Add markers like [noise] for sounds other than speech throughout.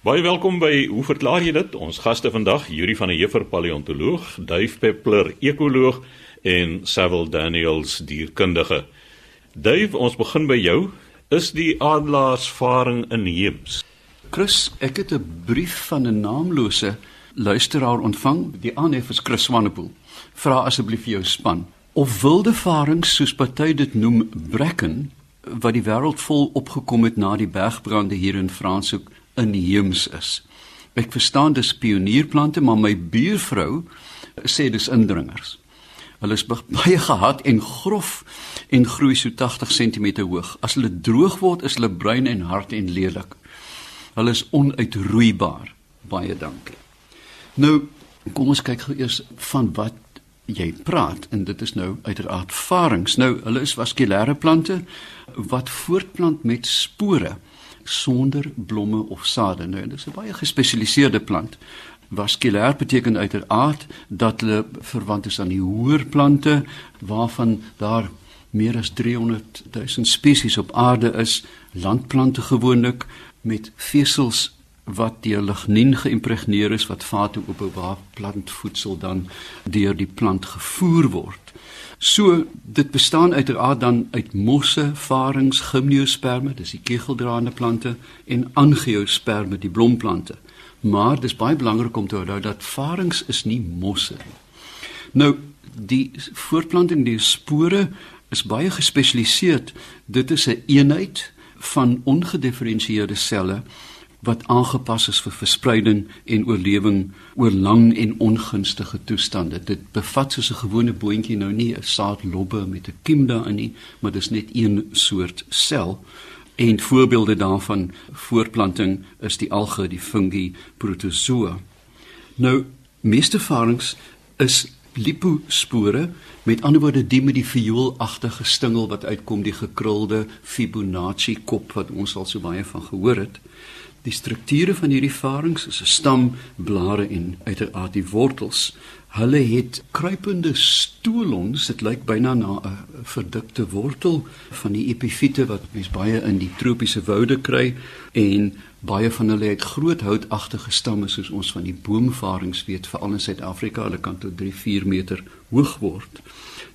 Baie welkom by Hoe verklaar jy dit? Ons gaste vandag, Yuri van der Heever, paleontoloog, Duif Peppler, ekoloog en Sewil Daniels, dierkundige. Duif, ons begin by jou. Is die adelaarsvaring inheems? Chris, ek het 'n brief van 'n naamlose luisteraar ontvang. Die aanhef is Chris Swanepoel. Vra asseblief vir jou span of wilde varings soos party dit noem bracken wat die wêreld vol opgekom het na die bergbrande hier in Franshoek inheems is. Ek verstaan dis pionierplante, maar my buurvrou sê dis indringers. Hulle is [laughs] baie gehad en grof en groei so 80 cm hoog. As hulle droog word, is hulle bruin en hard en lelik. Hulle is onuitroeibaar. Baie dankie. Nou, kom ons kyk gou eers van wat jy praat en dit is nou uiteraard varings. Nou, hulle is vaskulêre plante wat voortplant met spore sonder blomme of sade. Nou, dit is 'n baie gespesialiseerde plant. Vaskulêr beteken uiteraard dat hulle verwant is aan die hoër plante waarvan daar meer as 300 000 spesies op aarde is, landplante gewoonlik met vesels wat deur lignien geïmpregneer is wat vate oopbewaar plantvoedsel dan deur die plant gevoer word. So dit bestaan uiteraard dan uit mosse, varings, gimnosperme, dis die kegeldraande plante en angiosperme, die blomplante. Maar dis baie belangrik om te onthou dat varings is nie mosse nie. Nou die voortplanting die spore is baie gespesialiseer. Dit is 'n een eenheid van ongedifferensieerde selle wat aangepas is vir verspreiding en oorlewing oor lang en ongunstige toestande. Dit bevat soos 'n gewone boontjie nou nie 'n saadlobbe met 'n kiem daarin nie, maar dis net een soort sel. En voorbeelde daarvan voortplanting is die alge, die fungi, protozoa. Nou, meeste varings is lipospore, met ander woorde die met die vioolagtige stingel wat uitkom, die gekrulde Fibonacci kop wat ons al so baie van gehoor het. Die strukture van hierdie varings is 'n stam, blare en uiteraard die wortels. Hulle het kruipende stolons, dit lyk byna na 'n verdikte wortel van die epifiete wat mens baie in die tropiese woude kry en baie van hulle het groot houtagtige stamme soos ons van die boomvarings weet, veral in Suid-Afrika, hulle kan tot 3-4 meter hoog word.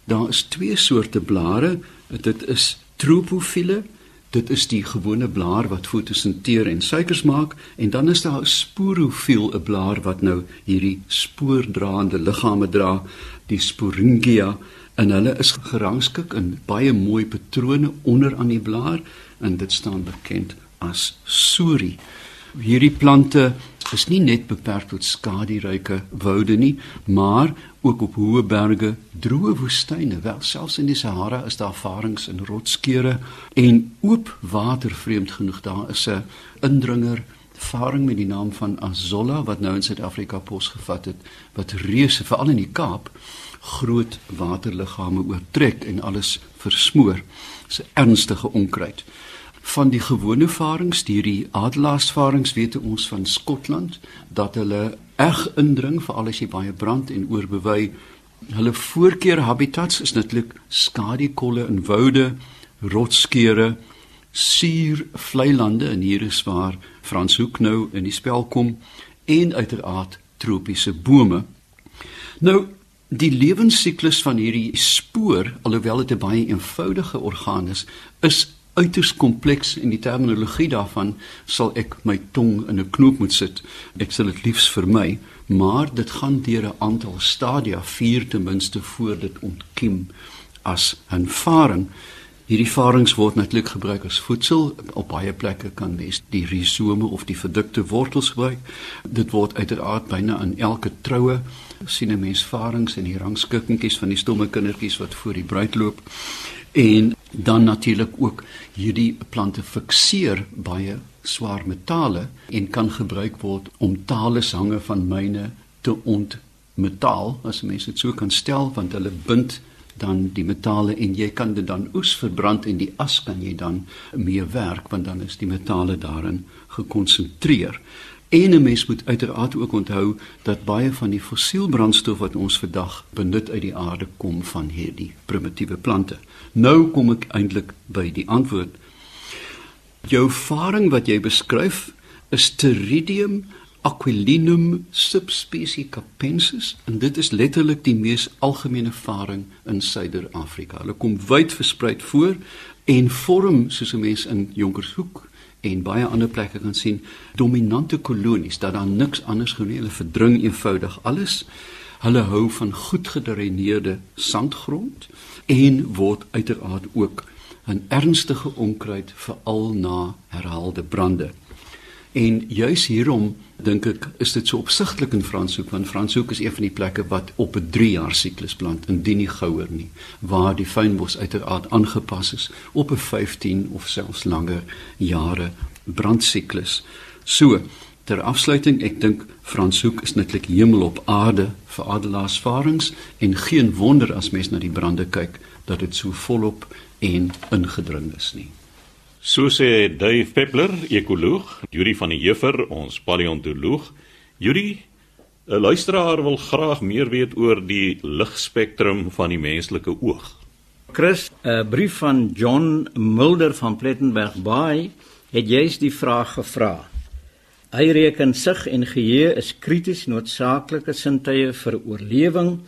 Daar is twee soorte blare, dit is tropofiele Dit is die gewone blaar wat fotosinteer en suikers maak en dan is daar 'n sporofiel, 'n blaar wat nou hierdie spoordraande liggame dra, die sporingia en hulle is gerangskik in baie mooi patrone onder aan die blaar en dit staan bekend as sori. Hierdie plante is nie net beperk tot skaduryke woude nie, maar ook op hoë berge, droë woestyne, wel selfs in die Sahara is daar varings in rotskeure en oop water vreemd genoeg. Daar is 'n indringer varing met die naam van Azolla wat nou in Suid-Afrika posgevat het wat reuse veral in die Kaap groot waterliggame oortrek en alles versmoor. Dis 'n ernstige onkruid van die gewone varings, die adelaarsvarings weet ons van Skotland dat hulle erg indring veral as jy baie brand en oorbewei. Hulle voorkeur habitats is natuurlik skadikolle in woude, rotskeure, suur vlei lande en hier is waar Frans Hoek nou in die spel kom en uiteraard tropiese bome. Nou die lewensiklus van hierdie spoor, alhoewel dit 'n baie eenvoudige orgaan is, is uiters kompleks en die terminologie daarvan sal ek my tong in 'n knoop moet sit. Ek sal dit liefs vermy, maar dit gaan deur 'n aantal stadia, vier ten minste voor dit ontkiem as 'n varing. Hierdie varings word natuurlik gebruik as voedsel. Op baie plekke kan mens die rhizome of die verdikte wortels gebruik. Dit word uiteraard byna in elke troue sien 'n mens varings en die rangskikkingkies van die stomme kindertjies wat voor die bruid loop. En dan natuurlik ook hierdie plante fikseer baie swaar metale en kan gebruik word om talesange van myne te ontmetaal as mense dit so kan stel want hulle bind dan die metale en jy kan dit dan oes verbrand en die as kan jy dan mee werk want dan is die metale daarin gekonsentreer. En 'n mens moet uiteraard ook onthou dat baie van die fossielbrandstof wat ons vandag benut uit die aarde kom van hierdie primitiewe plante. Nou kom ek eintlik by die antwoord. Jou ervaring wat jy beskryf is Pteridium Aquilinum subspecies capensis en dit is letterlik die mees algemene varing in Suider-Afrika. Hulle kom wyd versprei voor en vorm soos 'n mens in Jonkershoek en baie ander plekke kan sien dominante kolonies dat daar niks anders groei nie. Hulle verdring eenvoudig alles. Hulle hou van goed gedreineerde sandgrond en word uiteraard ook 'n ernstige onkruid veral na herhaalde brande. En juis hierom dink ek is dit so opsigtelik in Franshoek want Franshoek is een van die plekke wat op 'n 3 jaar siklus plant indien nie gouer nie waar die fynbos uiteraard aangepas is op 'n 15 of selfs langer jare brandsiklus. So ter afsluiting ek dink Franshoek is netlik hemel op aarde vir adelaarsvarings en geen wonder as mens na die brande kyk dat dit so volop en ingedring is nie. So sê Dave Peppler, ekoloog, Yuri van die Heuver, ons paleontoloog. Yuri, 'n luisteraar wil graag meer weet oor die ligspektrum van die menslike oog. Chris, 'n brief van John Mulder van Plettenberg Bay het juist die vraag gevra. Hy reken sig en geheue is krities noodsaaklike sintuie vir oorlewing.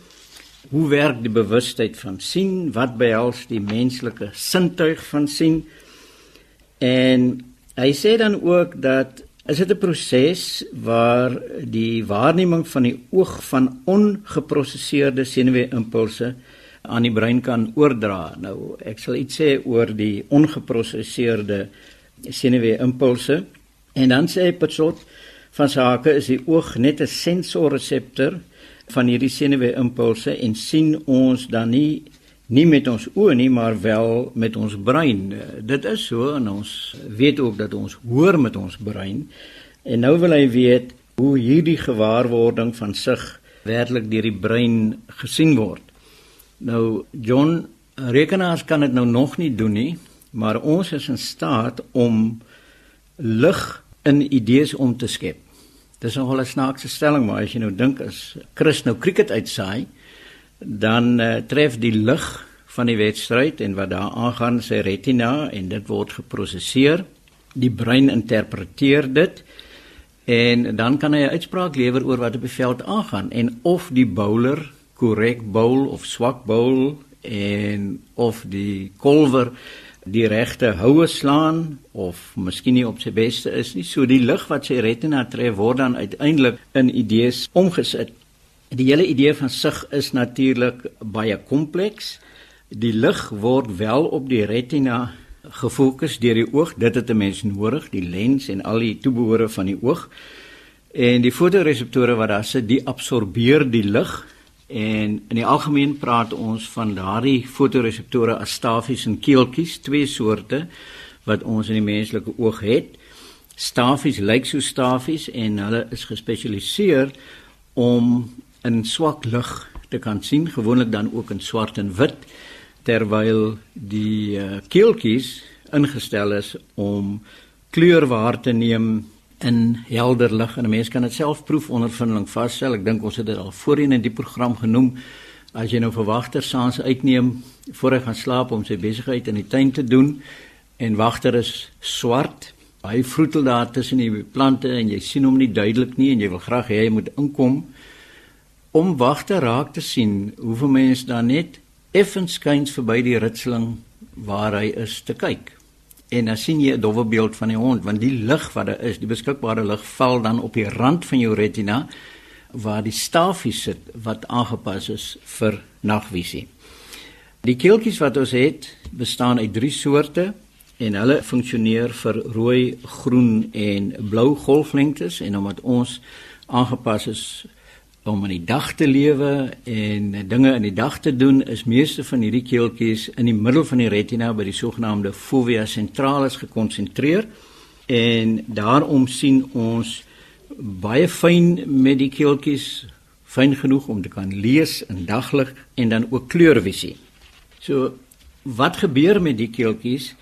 Hoe werk die bewustheid van sien? Wat behels die menslike sintuig van sien? En hy sê dan ook dat is dit 'n proses waar die waarneming van die oog van ongeprosesseerde senuweeimpulse aan die brein kan oordra. Nou ek sal iets sê oor die ongeprosesseerde senuweeimpulse en dan sê hy petslot van sake is die oog net 'n sensorreseptor van hierdie senuweeimpulse en sien ons dan nie nie met ons oë nie maar wel met ons brein. Dit is so en ons weet ook dat ons hoor met ons brein. En nou wil hy weet hoe hierdie gewaarwording van sig werklik deur die brein gesien word. Nou John, rekenaars kan dit nou nog nie doen nie, maar ons is in staat om lig in idees om te skep. Dis nogal 'n snaakse stelling, maar as jy nou dink as Chris nou cricket uitsaai, dan uh, tref die lig van die wedstryd en wat daar aangaan sy retina en dit word geproseseer. Die brein interpreteer dit en dan kan hy 'n uitspraak lewer oor wat op die veld aangaan en of die bowler korrek bowl of swak bowl en of die kolwer die regte houe slaan of miskien nie op sy beste is nie. So die lig wat sy retina tref word dan uiteindelik in idees omgesit. Die hele idee van sig is natuurlik baie kompleks. Die lig word wel op die retina gefokus deur die oog. Dit het 'n mens nodig, die lens en al die toebehore van die oog. En die fotoreseptore wat daar sit, die absorbeer die lig en in die algemeen praat ons van daardie fotoreseptore as stafies en keeltjies, twee soorte wat ons in die menslike oog het. Stafies lyk so stafies en hulle is gespesialiseer om in swak lig te kan sien, gewoonlik dan ook in swart en wit, terwyl die uh, keeltjies ingestel is om kleur waar te neem in helder lig en 'n mens kan dit self proef ondervinding vasstel. Ek dink ons het dit al voorheen in die program genoem. As jy nou verwagter saans uitneem voor hy gaan slaap om sy besigheid in die tuin te doen en wagter is swart, hy vroetel daar tussen die plante en jy sien hom nie duidelik nie en jy wil graag hê hy moet inkom om wagte raak te sien, hoef 'n mens dan net effens skuins verby die ritseling waar hy is te kyk. En dan sien jy 'n dowwe beeld van die hond want die lig wat daar is, die beskikbare lig val dan op die rand van jou retina waar die stafie sit wat aangepas is vir nagvisie. Die keeltjies wat ons het, bestaan uit drie soorte en hulle funksioneer vir rooi, groen en blou golflengtes en omdat ons aangepas is om in die dag te lewe en dinge in die dag te doen is meeste van hierdie keeltjies in die middel van die retina by die sogenaamde fovea centralis gekonsentreer en daarom sien ons baie fyn met die keeltjies fyn genoeg om te kan lees in daglig en dan ook kleurvisie. So wat gebeur met die keeltjies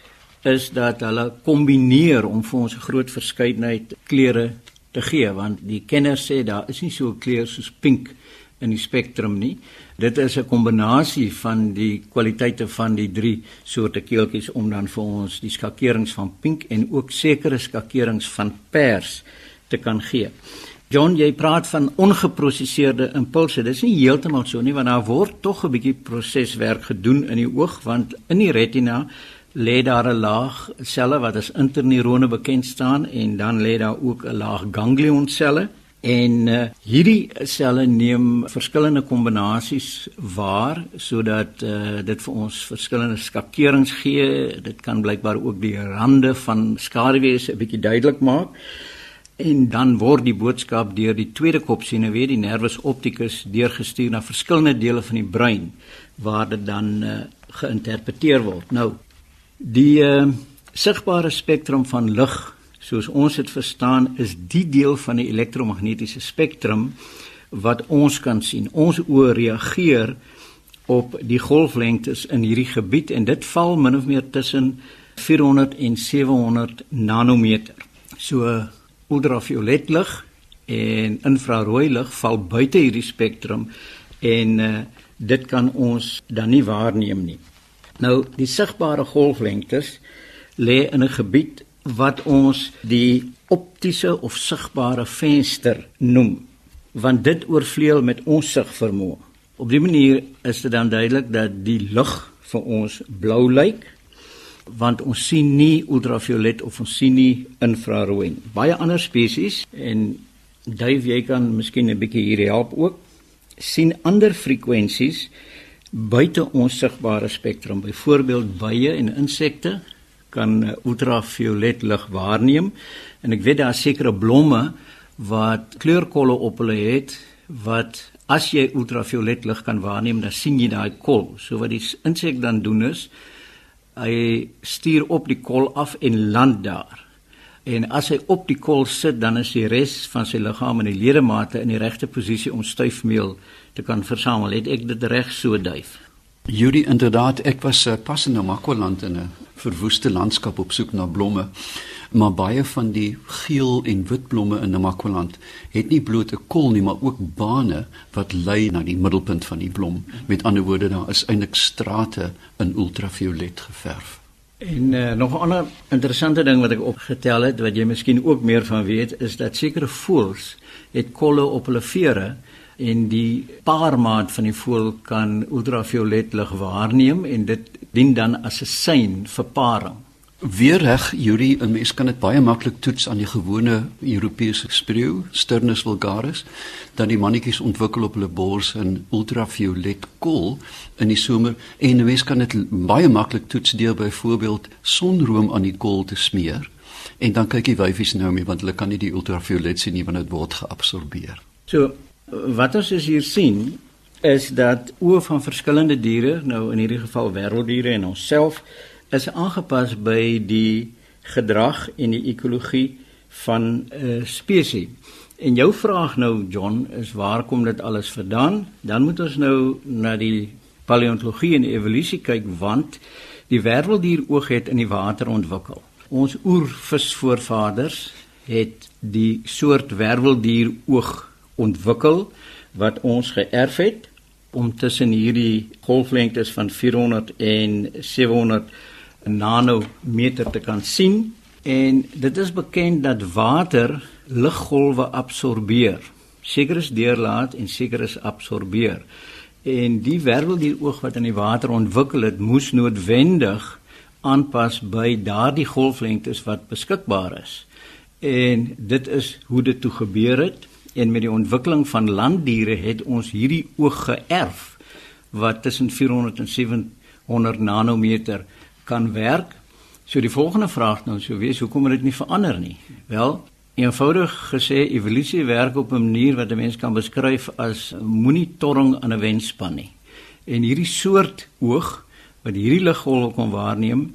is dat hulle kombineer om vir ons 'n groot verskeidenheid kleure te gee want die kenners sê daar is nie so 'n kleur soos pink in die spektrum nie. Dit is 'n kombinasie van die kwaliteite van die drie soorte keeltjies om dan vir ons die skakerings van pink en ook sekere skakerings van pers te kan gee. John, jy praat van ongeprosesseerde impulse. Dis nie heeltemal so nie want daar word tog 'n bietjie proseswerk gedoen in die oog want in die retina lê daar 'n laag selle wat as interneurone bekend staan en dan lê daar ook 'n laag ganglionselle en uh, hierdie selle neem verskillende kombinasies waar sodat uh, dit vir ons verskillende skakerings gee. Dit kan blykbaar ook die rande van skaduwees 'n bietjie duidelik maak en dan word die boodskap deur die tweede kopsenuwee die nervus opticus deurgestuur na verskillende dele van die brein waar dit dan uh, geïnterpreteer word. Nou die uh, sigbare spektrum van lig soos ons dit verstaan is die deel van die elektromagnetiese spektrum wat ons kan sien. Ons oë reageer op die golflengtes in hierdie gebied en dit val min of meer tussen 400 en 700 nanometer. So ultraviolet lig en infrarooi lig val buite hierdie spektrum en uh, dit kan ons dan nie waarneem nie. Nou die sigbare golflengtes lê in 'n gebied wat ons die optiese of sigbare venster noem want dit oorvleuel met ons sigvermoë. Op dié manier is dit dan duidelik dat die lig vir ons blou lyk want ons sien nie ultraviolet of ons sien nie infrarooi nie. Baie ander spesies en Dave jy kan miskien 'n bietjie hier help ook sien ander frekwensies buite ons sigbare spektrum. Byvoorbeeld bye en insekte kan ultraviolet lig waarneem en ek weet daar is sekere blomme wat kleurkolle op hulle het wat as jy ultraviolet lig kan waarneem dan sien jy daai kol. So wat die insek dan doen is hy stuur op die kol af en land daar. En as hy op die kol sit, dan is die res van sy liggaam en die ledemate in die regte posisie om styfmeel te kan versamel. Het ek dit reg so duif? Judy inderdaad, ek was uh, pas in Namakwaland in 'n verwoeste landskap op soek na blomme maar baie van die geel en wit blomme in Namakwaland het nie bloot 'n kol nie, maar ook bane wat lei na die middelpunt van die blom. Met ander woorde, daar is eintlik strate in ultraviolet geverf. En uh, nog 'n ander interessante ding wat ek opgetel het wat jy miskien ook meer van weet, is dat sekere voëls het kolle op hulle vere en die paarmaat van die voël kan ultraviolet lig waarneem en dit dien dan as 'n sein vir paring. Weer reg, Yuri, 'n mens kan dit baie maklik toets aan die gewone Europese spreeu, Sturnus vulgaris, dan die mannetjies ontwikkel op hulle bors in ultraviolet kool in die somer en 'n mens kan dit baie maklik toets deur byvoorbeeld sonroom aan die kool te smeer. En dan kyk die wyfies nou mee want hulle kan nie die ultraviolet sien nie want dit word geabsorbeer. So, wat ons hier sien is dat oë van verskillende diere, nou in hierdie geval wêrelddiere en onsself is aangepas by die gedrag en die ekologie van 'n uh, spesies. En jou vraag nou John is waar kom dit alles vandaan? Dan moet ons nou na die paleontologie en evolusie kyk want die werveldier oog het in die water ontwikkel. Ons oervisvoorvaders het die soort werveldier oog ontwikkel wat ons geërf het om tussen hierdie golflengtes van 400 en 700 nanometer te kan sien en dit is bekend dat water liggolwe absorbeer. Seker is deurlaat en seker is absorbeer. En die werveldieroog wat in die water ontwikkel het, moes noodwendig aanpas by daardie golflengtes wat beskikbaar is. En dit is hoe dit toe gebeur het en met die ontwikkeling van landdiere het ons hierdie oog geërf wat tussen 400 en 700 nanometer kan werk. So die volgende vraag dan sou wees hoekom het dit nie verander nie? Wel, eenvoudig gesê evolusie werk op 'n manier wat 'n mens kan beskryf as monitoring aan 'n wenspan nie. En hierdie soort oog wat hierdie liggolwe kon waarneem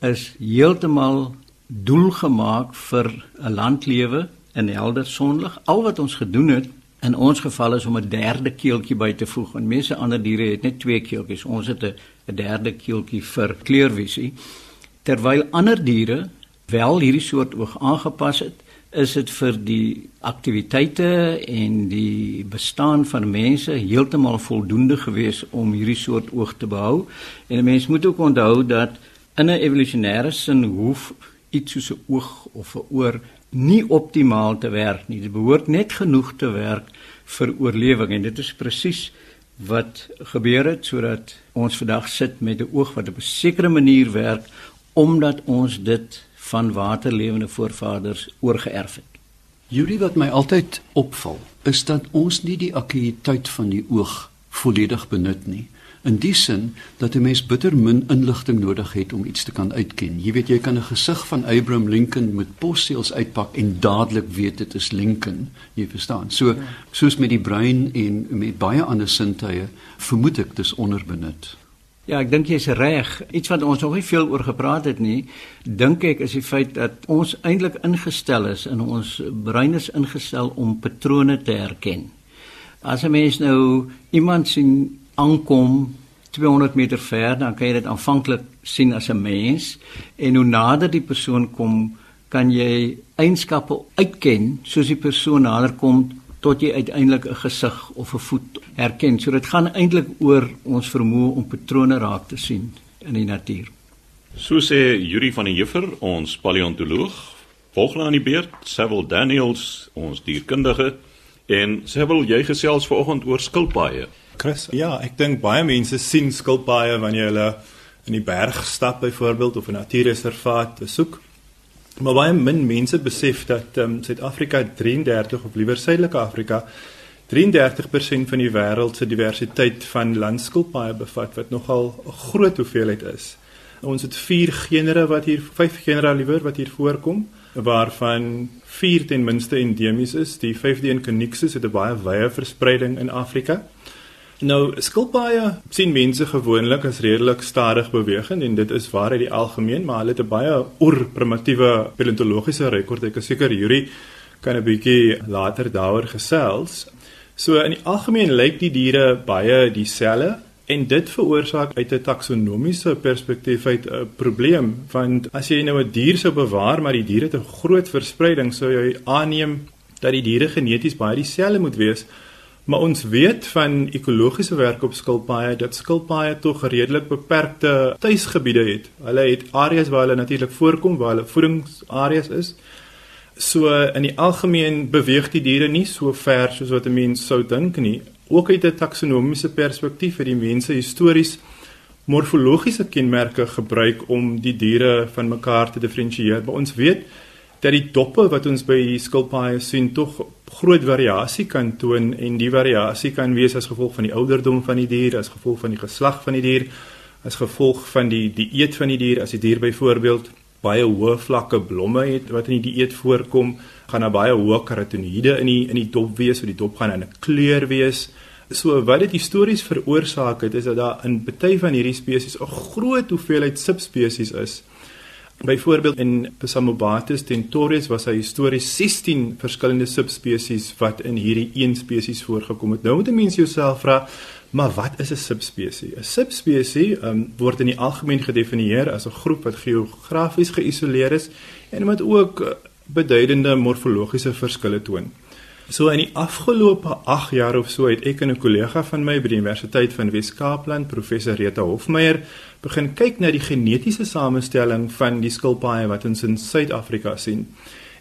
is heeltemal doelgemaak vir 'n landlewe in helder sonlig. Al wat ons gedoen het in ons geval is om 'n derde keeltjie by te voeg. En mense ander diere het net twee keeltjies. Ons het 'n 'n derde keeltjie vir kleurvisie terwyl ander diere wel hierdie soort oog aangepas het is dit vir die aktiwiteite en die bestaan van mense heeltemal voldoende gewees om hierdie soort oog te behou. En 'n mens moet ook onthou dat in 'n evolusionêre sin hoef iets soos 'n oog of 'n oor nie optimaal te werk nie. Dit behoort net genoeg te werk vir oorlewing en dit is presies wat gebeur het sodat ons vandag sit met 'n oog wat op 'n sekere manier werk omdat ons dit van waterlewende voorvaders oorgeerf het. Julie wat my altyd opval is dat ons nie die akkuïteit van die oog volledig benut nie in die sin dat 'n mens bitter min inligting nodig het om iets te kan uitken. Jy weet jy kan 'n gesig van Abraham Lincoln met posseels uitpak en dadelik weet dit is Lincoln. Jy verstaan. So ja. soos met die brein en met baie ander sintuie vermoed ek dis onderbenut. Ja, ek dink jy's reg. Iets wat ons nog nie veel oor gepraat het nie, dink ek is die feit dat ons eintlik ingestel is in ons brein is ingestel om patrone te herken. As 'n mens nou iemand sien aankom 200 meter ver, dan kan jy dit aanvanklik sien as 'n mens en hoe nader die persoon kom, kan jy eienskappe uitken soos die persoon nader kom tot jy uiteindelik 'n gesig of 'n voet herken. So dit gaan eintlik oor ons vermoë om patrone raak te sien in die natuur. So sê Yuri van der Heever, ons paleontoloog, volgende aan die beurt, Sewil Daniels, ons dierkundige en Sewil, jy gesels vanoggend oor skilpaaie. Chris, ja, ek dink baie mense sien skilpaaie wanneer hulle in die berg stap byvoorbeeld of 'n natuurreservaat besoek. Maar baie min mense besef dat ehm um, Suid-Afrika 33 of liewer Suidelike Afrika 33% van die wêreld se diversiteit van landskilpaaie bevat wat nogal 'n groot hoeveelheid is. Ons het 4 genere wat hier 5 genera liewer wat hier voorkom waarvan 4 ten minste endemies is. Die 5de een Conyxus het 'n baie wye verspreiding in Afrika. Nou skilpaaie sien mense gewoonlik as redelik stadig bewegend en dit is waar uit die algemeen, maar hulle het 'n baie oorprimitiewe paleontologiese rekord. Ek is seker Yuri kan 'n bietjie later daaroor gesels. So in die algemeen lyk die diere baie dieselfde en dit veroorsaak uit 'n taksonomiese perspektief uit 'n probleem want as jy nou 'n dier sou bewaar maar die diere het 'n groot verspreiding sou jy aanneem dat die diere geneties baie dieselfde moet wees Maar ons weet van ekologiese werk op skilpaaie dat skilpaaie tog redelik beperkte tuisgebiede het. Hulle het areas waar hulle natuurlik voorkom, waar hulle voedingsareas is. So in die algemeen beweeg die diere nie so ver soos wat 'n mens sou dink nie. Ook uit 'n taksonomiese perspektief het die mense histories morfologiese kenmerke gebruik om die diere van mekaar te diferensieer. Maar ons weet dat die doppe wat ons by die skilpaaie sien tog groot variasie kan toon en die variasie kan wees as gevolg van die ouderdom van die dier, as gevolg van die geslag van die dier, as gevolg van die dieet van die dier, as die dier byvoorbeeld baie hoë vlakke blomme het wat in die dieet voorkom, gaan daar baie hoë karotinoïde in die in die dop wees, so die dop gaan 'n kleur wees. So wat dit histories veroorsaak het is dat daar in baie van hierdie spesies 'n groot hoeveelheid subspesies is Byvoorbeeld in Psammobates tentorius was hy histories 16 verskillende subspesies wat in hierdie een spesies voorgekom het. Nou moet 'n mens jouself vra, maar wat is 'n subspesie? 'n Subspesie um, word in die algemeen gedefinieer as 'n groep wat geografies geïsoleer is en wat ook eh, beduidende morfologiese verskille toon. So in die afgelope 8 jaar of so het ek en 'n kollega van my by die Universiteit van Wes-Kaapland, professor Rita Hofmeyer, begin kyk na die genetiese samestelling van die skilpaaie wat ons in Suid-Afrika sien.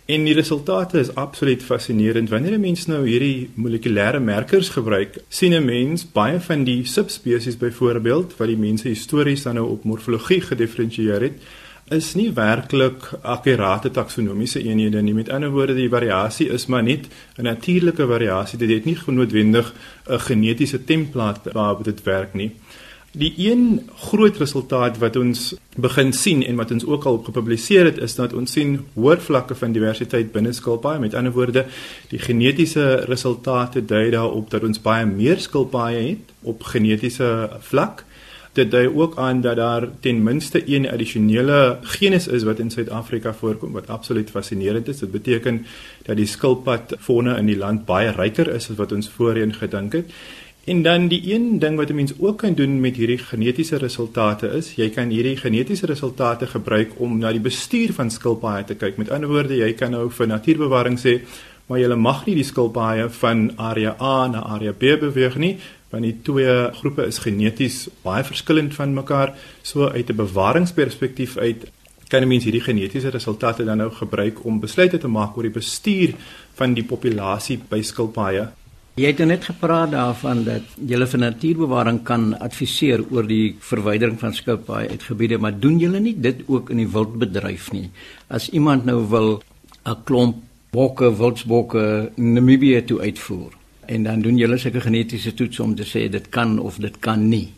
En die resultate is absoluut fascinerend. Wanneer 'n mens nou hierdie molekulêre merkers gebruik, sien 'n mens baie van die subspesies byvoorbeeld wat die mense histories dan nou op morfologie gedifferensieer het, is nie werklik akkurate taksonomiese eenhede nie. Met ander woorde, die variasie is maar net 'n natuurlike variasie. Dit het nie noodwendig 'n genetiese template waarop dit werk nie. Die een groot resultaat wat ons begin sien en wat ons ook al gepubliseer het is dat ons sien hoër vlakke van diversiteit binne skilpaaie. Met ander woorde, die genetiese resultate dui daarop dat ons baie meer skilpaaie het op genetiese vlak dit dui ook aan dat daar ten minste een addisionele genus is wat in Suid-Afrika voorkom wat absoluut fascinerend is. Dit beteken dat die skilpad fauna in die land baie ryker is as wat ons voorheen gedink het. En dan die een ding wat 'n mens ook kan doen met hierdie genetiese resultate is, jy kan hierdie genetiese resultate gebruik om na die bestuur van skilpaaie te kyk. Met ander woorde, jy kan nou vir natuurbewaring sê, maar jy mag nie die skilpaaie van area A na area B beweeg nie, want die twee groepe is geneties baie verskillend van mekaar. So uit 'n bewaringsperspektief uit kan mense hierdie genetiese resultate dan nou gebruik om besluite te maak oor die bestuur van die populasie by skilpaaie. Jy het nou net gepraat daarvan dat julle vir natuurbewaring kan adviseer oor die verwydering van skilpaaie uit gebiede, maar doen julle nie dit ook in die wildbedryf nie? As iemand nou wil 'n klomp bokke, wildsbokke Namibië toe uitvoer, en dan doen julle seker genetiese toets om te sê dit kan of dit kan nie.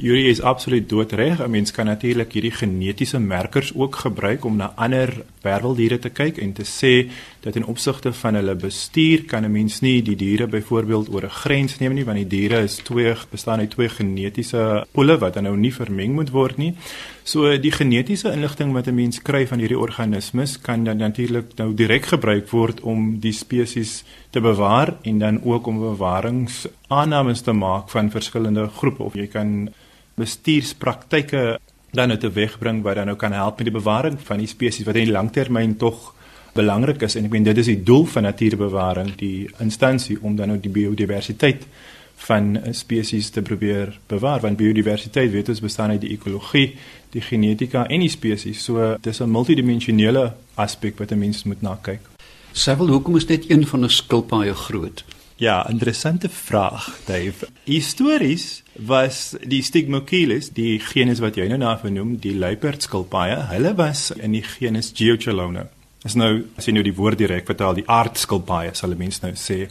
Jury is absoluut doodreg. 'n Mens kan natuurlik hierdie genetiese merkers ook gebruik om na ander werveldiere te kyk en te sê dat in opsigte van hulle bestuur kan 'n mens nie die diere byvoorbeeld oor 'n grens neem nie want die diere is twee bestaan uit twee genetiese poele wat dan nou nie vermeng moet word nie. So die genetiese inligting wat 'n mens kry van hierdie organismes kan dan natuurlik nou direk gebruik word om die spesies te bewaar en dan ook om bewaringsaannames te maak van verskillende groepe of jy kan bestuurspraktyke dan uit te wegbring wat dan nou kan help met die bewaring van die spesies wat in die langtermyn tog belangrik is en ek meen dit is die doel van natuurbewaring die instansie om dan nou die biodiversiteit van spesies te probeer bewaar want biodiversiteit weet ons bestaan uit die ekologie, die genetika en die spesies. So dis 'n multidimensionele aspek wat 'n mens moet na kyk. Sevel, hoekom is dit een van 'n skilpaaie groot? Ja, interessante vraag, Dave. Histories was die Stigmocheles, die genus wat jy nou na vernoem, die luiperdskilpaaie, hulle was in die genus Geochelona. Is nou as jy nou die woord direk vertaal, die aardskilpaaie sal mense nou sê.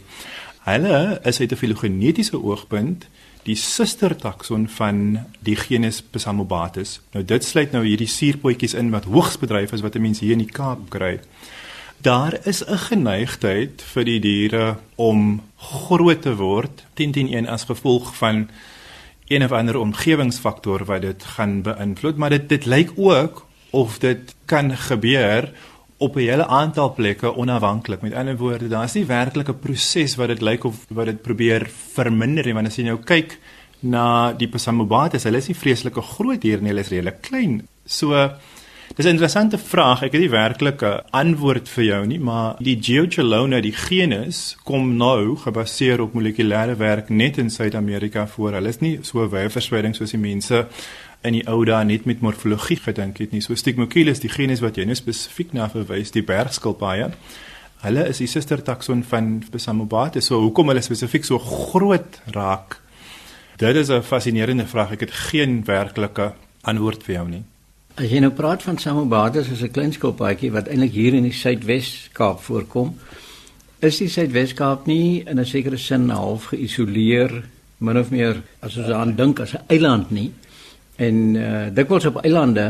Hulle is uit 'n filogenetiese oogpunt die suster takson van die genus Psammobates. Nou dit sluit nou hierdie suurpotjies in wat hoogs bedryf is wat mense hier in die Kaap kry. Daar is 'n geneigtheid vir die diere om groot te word teen teen een as gevolg van een of ander omgewingsfaktor wat dit gaan beïnvloed, maar dit dit lyk ook of dit kan gebeur op 'n hele aantal plekke onafhanklik. Met ander woorde, daar's nie werklik 'n proses wat dit lyk of wat dit probeer verminder nie, want as jy nou kyk na die Psammobates, hulle is nie vreeslike groot hier nie, hulle is redelik klein. So Dis 'n interessante vraag. Ek het nie werklik 'n antwoord vir jou nie, maar die Geochelona, die genus, kom nou gebaseer op molekulêre werk net in Suid-Amerika voor. Hulle is nie so wye verspreiding soos die mense in die ou dae net met morfologie gedink het nie. So Stigmocheles, die genus wat jy nou spesifiek na verwys, die bergskilpaaie. Hulle is die suster takson van Psammobates. So hoekom hulle spesifiek so groot raak? Dit is 'n fascinerende vraag. Ek het geen werklike antwoord vir jou nie. As jy nou praat van Samobates as 'n klein skilpaadjie wat eintlik hier in die Suidwes-Kaap voorkom, is die Suidwes-Kaap nie in 'n sekere sin half geïsoleer min of meer as ons aan dink as 'n eiland nie. En uh, dikwels op eilande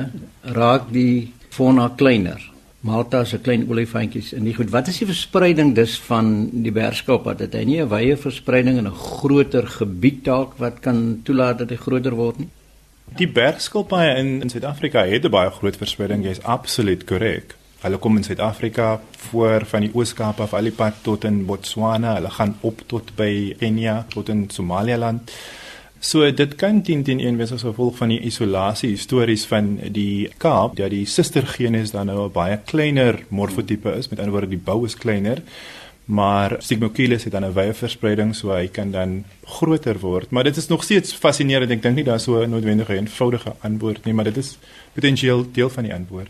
raak die fauna kleiner. Malta se klein olifantjies en nie goed. Wat is die verspreiding dus van die bergskap? Het hy nie 'n wye verspreiding in 'n groter gebied dalk wat kan toelaat dat hy groter word nie? Die bergskilpaaie in in Suid-Afrika het 'n baie groot verspreiding, jy's absoluut korrek. Hulle kom in Suid-Afrika voor van die Oos-Kaap af al die pad tot in Botswana, hulle gaan op tot by Kenia, tot in Somaliland. So dit kan teen teen een wees as gevolg van die isolasie stories van die Kaap, dat die sustergenus dan nou 'n baie kleiner morfotipe is, met ander woorde die bou is kleiner maar Stigmocheles het dan 'n wye verspreiding so hy kan dan groter word. Maar dit is nog steeds fascinerend. Ek dink nie daar so 'n noodwendige eenvoudige antwoord nie, maar dit is potensieel deel van die antwoord.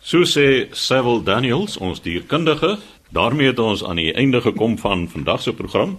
So sê Sewil Daniels, ons dierkundige. daarmee het ons aan die einde gekom van vandag se program.